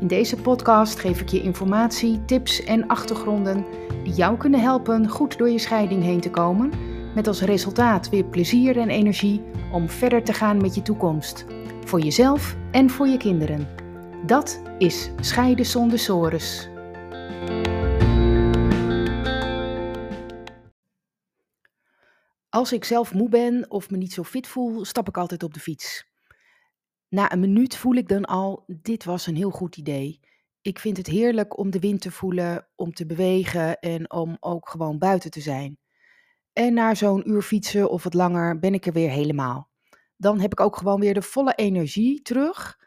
In deze podcast geef ik je informatie, tips en achtergronden die jou kunnen helpen goed door je scheiding heen te komen, met als resultaat weer plezier en energie om verder te gaan met je toekomst, voor jezelf en voor je kinderen. Dat is Scheiden zonder sores. Als ik zelf moe ben of me niet zo fit voel, stap ik altijd op de fiets. Na een minuut voel ik dan al, dit was een heel goed idee. Ik vind het heerlijk om de wind te voelen, om te bewegen en om ook gewoon buiten te zijn. En na zo'n uur fietsen of wat langer ben ik er weer helemaal. Dan heb ik ook gewoon weer de volle energie terug.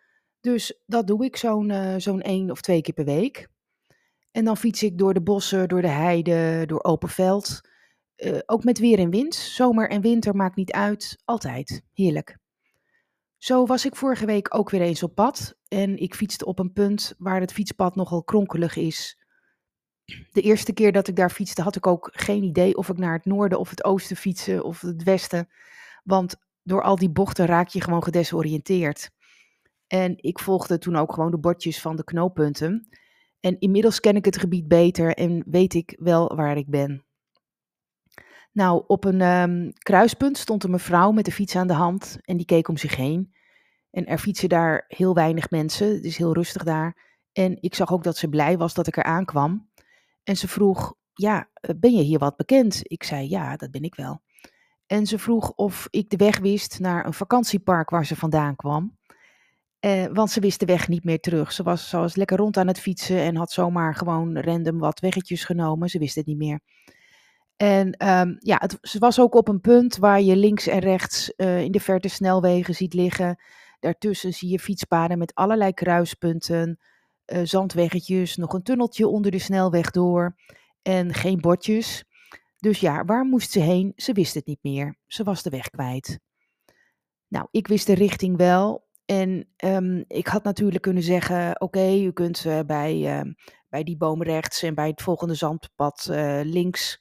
Dus dat doe ik zo'n uh, zo'n één of twee keer per week. En dan fiets ik door de bossen, door de heide, door open veld. Uh, ook met weer en wind. Zomer en winter maakt niet uit. Altijd. Heerlijk. Zo was ik vorige week ook weer eens op pad en ik fietste op een punt waar het fietspad nogal kronkelig is. De eerste keer dat ik daar fietste had ik ook geen idee of ik naar het noorden of het oosten fietsen of het westen, want door al die bochten raak je gewoon gedesoriënteerd. En ik volgde toen ook gewoon de bordjes van de knooppunten. En inmiddels ken ik het gebied beter en weet ik wel waar ik ben. Nou, op een um, kruispunt stond een mevrouw met de fiets aan de hand en die keek om zich heen. En er fietsen daar heel weinig mensen, het is heel rustig daar. En ik zag ook dat ze blij was dat ik er aankwam. En ze vroeg, ja, eh, ben je hier wat bekend? Ik zei, ja, dat ben ik wel. En ze vroeg of ik de weg wist naar een vakantiepark waar ze vandaan kwam. Eh, want ze wist de weg niet meer terug. Ze was, ze was lekker rond aan het fietsen en had zomaar gewoon random wat weggetjes genomen. Ze wist het niet meer. En um, ja, het, ze was ook op een punt waar je links en rechts uh, in de verte snelwegen ziet liggen. Daartussen zie je fietspaden met allerlei kruispunten, uh, zandweggetjes, nog een tunneltje onder de snelweg door en geen bordjes. Dus ja, waar moest ze heen? Ze wist het niet meer. Ze was de weg kwijt. Nou, ik wist de richting wel. En um, ik had natuurlijk kunnen zeggen: Oké, u kunt uh, bij, uh, bij die boom rechts en bij het volgende zandpad links.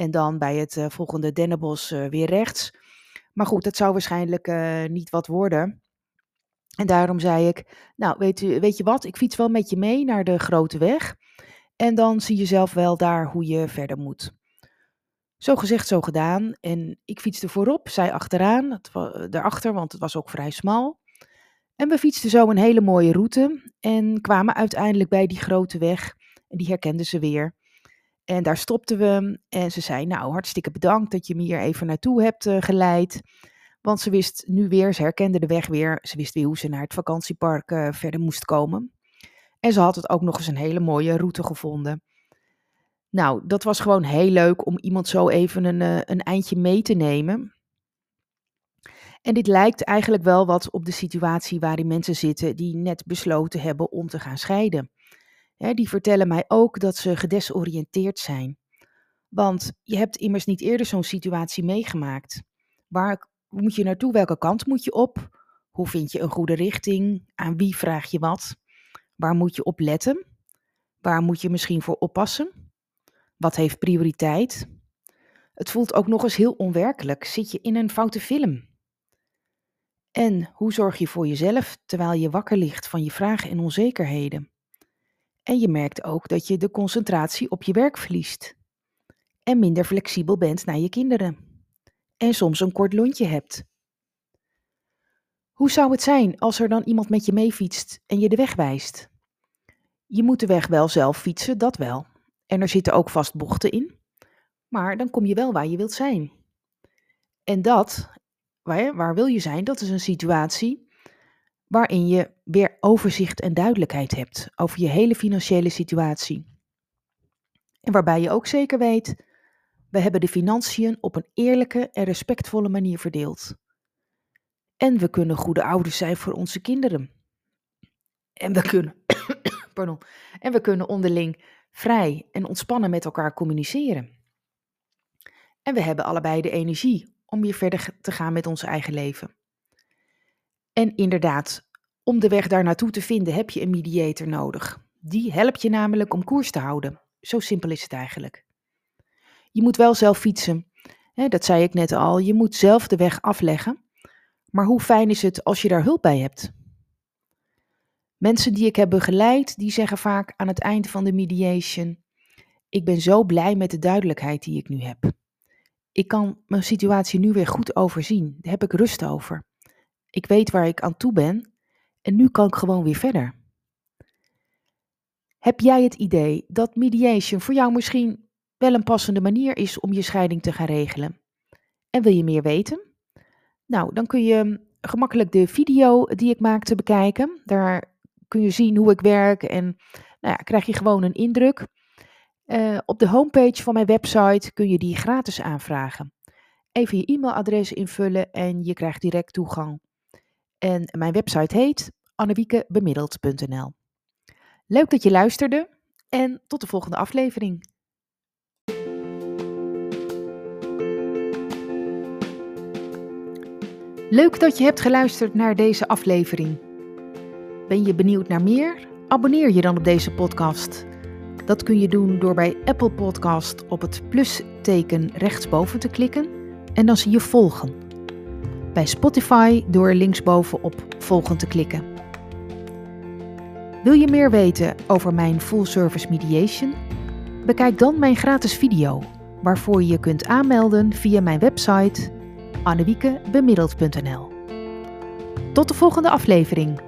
En dan bij het uh, volgende dennenbos uh, weer rechts. Maar goed, dat zou waarschijnlijk uh, niet wat worden. En daarom zei ik, nou weet, u, weet je wat, ik fiets wel met je mee naar de grote weg. En dan zie je zelf wel daar hoe je verder moet. Zo gezegd, zo gedaan. En ik fietste voorop, zij achteraan, daarachter, want het was ook vrij smal. En we fietsten zo een hele mooie route en kwamen uiteindelijk bij die grote weg. En die herkenden ze weer. En daar stopten we en ze zei, nou hartstikke bedankt dat je me hier even naartoe hebt uh, geleid. Want ze wist nu weer, ze herkende de weg weer, ze wist weer hoe ze naar het vakantiepark uh, verder moest komen. En ze had het ook nog eens een hele mooie route gevonden. Nou, dat was gewoon heel leuk om iemand zo even een, uh, een eindje mee te nemen. En dit lijkt eigenlijk wel wat op de situatie waarin mensen zitten die net besloten hebben om te gaan scheiden die vertellen mij ook dat ze gedesoriënteerd zijn. Want je hebt immers niet eerder zo'n situatie meegemaakt. Waar moet je naartoe? Welke kant moet je op? Hoe vind je een goede richting? Aan wie vraag je wat? Waar moet je op letten? Waar moet je misschien voor oppassen? Wat heeft prioriteit? Het voelt ook nog eens heel onwerkelijk. Zit je in een foute film? En hoe zorg je voor jezelf terwijl je wakker ligt van je vragen en onzekerheden? En je merkt ook dat je de concentratie op je werk verliest. En minder flexibel bent naar je kinderen. En soms een kort lontje hebt. Hoe zou het zijn als er dan iemand met je meefietst en je de weg wijst? Je moet de weg wel zelf fietsen, dat wel. En er zitten ook vast bochten in. Maar dan kom je wel waar je wilt zijn. En dat, waar, waar wil je zijn, dat is een situatie waarin je weer overzicht en duidelijkheid hebt over je hele financiële situatie. En waarbij je ook zeker weet, we hebben de financiën op een eerlijke en respectvolle manier verdeeld. En we kunnen goede ouders zijn voor onze kinderen. En we kunnen, pardon, en we kunnen onderling vrij en ontspannen met elkaar communiceren. En we hebben allebei de energie om weer verder te gaan met ons eigen leven. En inderdaad, om de weg daar naartoe te vinden heb je een mediator nodig. Die helpt je namelijk om koers te houden. Zo simpel is het eigenlijk. Je moet wel zelf fietsen. dat zei ik net al. Je moet zelf de weg afleggen. Maar hoe fijn is het als je daar hulp bij hebt? Mensen die ik heb begeleid, die zeggen vaak aan het eind van de mediation: Ik ben zo blij met de duidelijkheid die ik nu heb. Ik kan mijn situatie nu weer goed overzien. Daar heb ik rust over. Ik weet waar ik aan toe ben en nu kan ik gewoon weer verder. Heb jij het idee dat mediation voor jou misschien wel een passende manier is om je scheiding te gaan regelen? En wil je meer weten? Nou, dan kun je gemakkelijk de video die ik maakte bekijken. Daar kun je zien hoe ik werk en nou ja, krijg je gewoon een indruk. Uh, op de homepage van mijn website kun je die gratis aanvragen. Even je e-mailadres invullen en je krijgt direct toegang. En mijn website heet annewiekebemiddeld.nl. Leuk dat je luisterde en tot de volgende aflevering. Leuk dat je hebt geluisterd naar deze aflevering. Ben je benieuwd naar meer? Abonneer je dan op deze podcast. Dat kun je doen door bij Apple Podcast op het plusteken rechtsboven te klikken en dan zie je volgen. Bij Spotify door linksboven op volgen te klikken. Wil je meer weten over mijn full service mediation? Bekijk dan mijn gratis video, waarvoor je je kunt aanmelden via mijn website annewiekebemiddeld.nl. Tot de volgende aflevering.